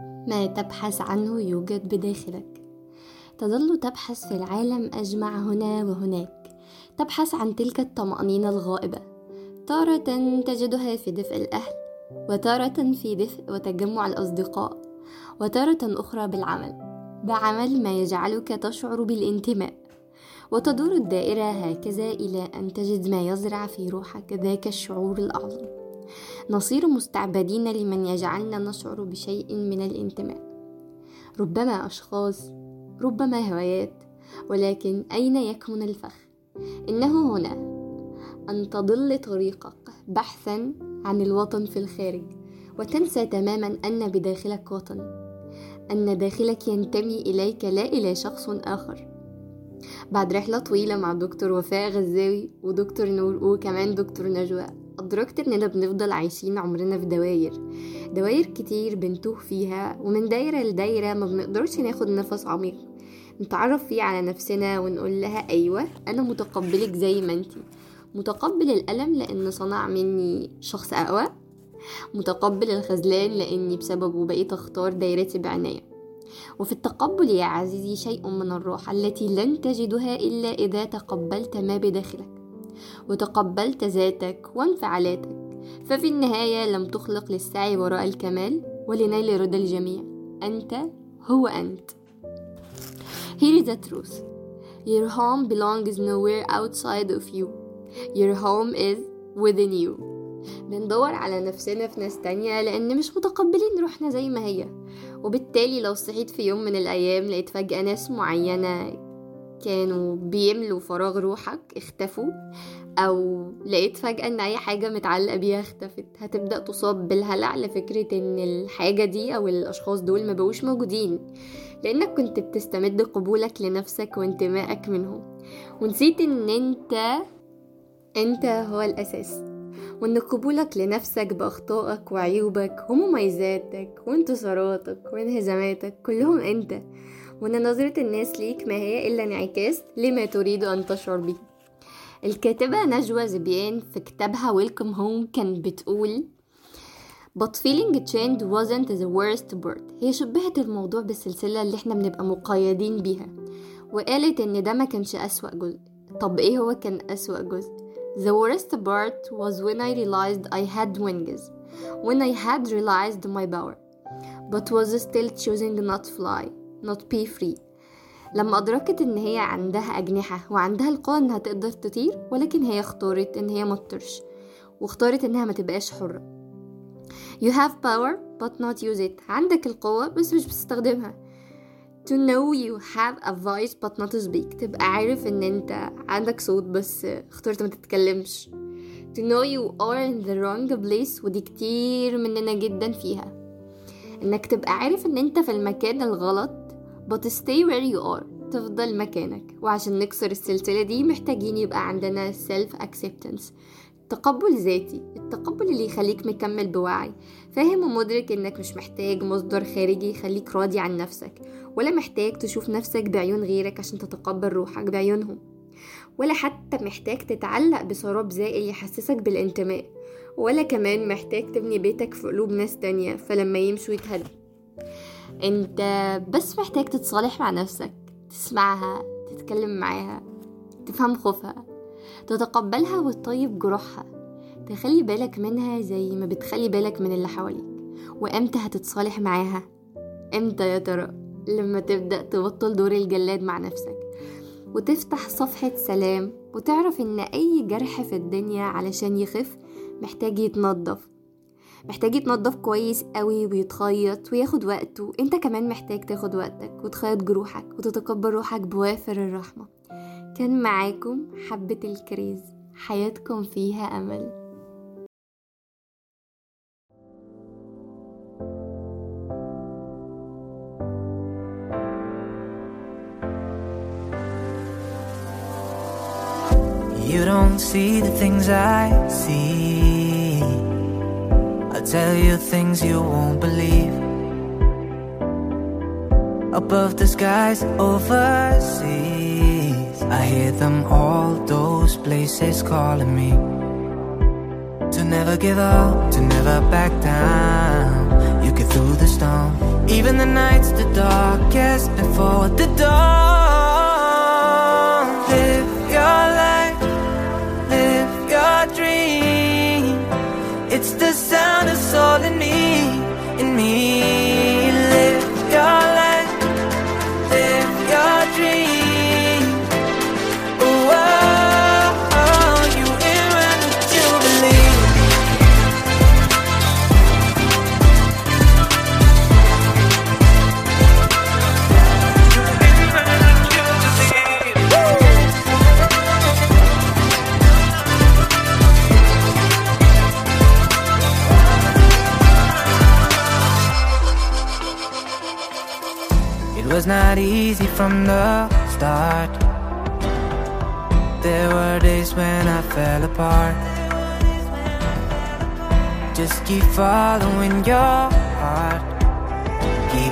ما تبحث عنه يوجد بداخلك. تظل تبحث في العالم أجمع هنا وهناك. تبحث عن تلك الطمأنينة الغائبة. تارة تجدها في دفء الأهل وتارة في دفء وتجمع الأصدقاء وتارة أخرى بالعمل. بعمل ما يجعلك تشعر بالانتماء. وتدور الدائرة هكذا إلى أن تجد ما يزرع في روحك ذاك الشعور الأعظم. نصير مستعبدين لمن يجعلنا نشعر بشيء من الانتماء. ربما أشخاص ربما هوايات ولكن أين يكمن الفخ؟ إنه هنا. أن تضل طريقك بحثا عن الوطن في الخارج وتنسى تماما أن بداخلك وطن. أن داخلك ينتمي إليك لا إلى شخص آخر. بعد رحلة طويلة مع دكتور وفاء غزاوي ودكتور نور وكمان دكتور نجوى. أدركت إننا بنفضل عايشين عمرنا في دواير دواير كتير بنتوه فيها ومن دايرة لدايرة ما بنقدرش ناخد نفس عميق. نتعرف فيه على نفسنا ونقول لها أيوة أنا متقبلك زي ما انتي متقبل الألم لأن صنع مني شخص أقوى. متقبل الخذلان لأني بسببه بقيت أختار دايرتي بعناية. وفي التقبل يا عزيزي شيء من الراحة التي لن تجدها إلا إذا تقبلت ما بداخلك. وتقبلت ذاتك وانفعالاتك ففي النهاية لم تخلق للسعي وراء الكمال ولنيل رضا الجميع. أنت هو أنت. Here is the truth. Your home belongs nowhere outside of you. Your home is within you. بندور على نفسنا في ناس تانية لأن مش متقبلين روحنا زي ما هي. وبالتالي لو صحيت في يوم من الأيام لقيت فجأة ناس معينة كانوا بيملوا فراغ روحك اختفوا أو لقيت فجأة إن أي حاجة متعلقة بيها اختفت. هتبدأ تصاب بالهلع لفكرة إن الحاجة دي أو الأشخاص دول ما بقوش موجودين لأنك كنت بتستمد قبولك لنفسك وانتمائك منهم. ونسيت إن أنت أنت هو الأساس. وإن قبولك لنفسك بأخطائك وعيوبك ومميزاتك وانتصاراتك وانهزاماتك كلهم أنت. وان نظرة الناس ليك ما هي إلا انعكاس لما تريد أن تشعر به. الكاتبة نجوى زبيان في كتابها ويلكم هوم كان بتقول But feeling chained wasn't the worst part هي شبهت الموضوع بالسلسلة اللي إحنا بنبقى مقيدين بيها. وقالت إن ده ما كانش أسوأ جزء. طب إيه هو كان أسوأ جزء؟ The worst part was when I realized I had wings. When I had realized my power. But was still choosing not fly. Not be free. لما أدركت إن هي عندها أجنحة وعندها القوة إنها تقدر تطير ولكن هي اختارت إن هي ما تطيرش واختارت إنها ما تبقاش حرة. You have power but not use it. عندك القوة بس مش بتستخدمها. To know you have a voice but not speak. تبقى عارف إن أنت عندك صوت بس اخترت ما تتكلمش. To know you are in the wrong place ودي كتير مننا جدا فيها. إنك تبقى عارف إن أنت في المكان الغلط but stay where you are. تفضل مكانك. وعشان نكسر السلسلة دي محتاجين يبقى عندنا self acceptance تقبل ذاتي. التقبل اللي يخليك مكمل بوعي. فاهم ومدرك إنك مش محتاج مصدر خارجي يخليك راضي عن نفسك. ولا محتاج تشوف نفسك بعيون غيرك عشان تتقبل روحك بعيونهم. ولا حتى محتاج تتعلق بسراب زائل يحسسك بالانتماء. ولا كمان محتاج تبني بيتك في قلوب ناس تانية. فلما يمشوا يتهدوا. انت بس محتاج تتصالح مع نفسك تسمعها تتكلم معاها تفهم خوفها تتقبلها وتطيب جروحها. تخلي بالك منها زي ما بتخلي بالك من اللي حواليك. وامتى هتتصالح معاها؟ إمتى يا ترى؟ لما تبدأ تبطل دور الجلاد مع نفسك. وتفتح صفحة سلام وتعرف إن أي جرح في الدنيا علشان يخف محتاج يتنضف محتاج يتنضف كويس قوي ويتخيط وياخد وقته. انت كمان محتاج تاخد وقتك وتخيط جروحك وتتقبل روحك بوافر الرحمة. كان معاكم حبة الكريز. حياتكم فيها أمل. You don't see the things I see. tell you things you won't believe. Above the skies overseas, I hear them all, those places calling me. To never give up, to never back down. You get through the storm. Even the nights the darkest before the dawn. was not easy from the start. There were days when I fell apart. Just keep following your heart.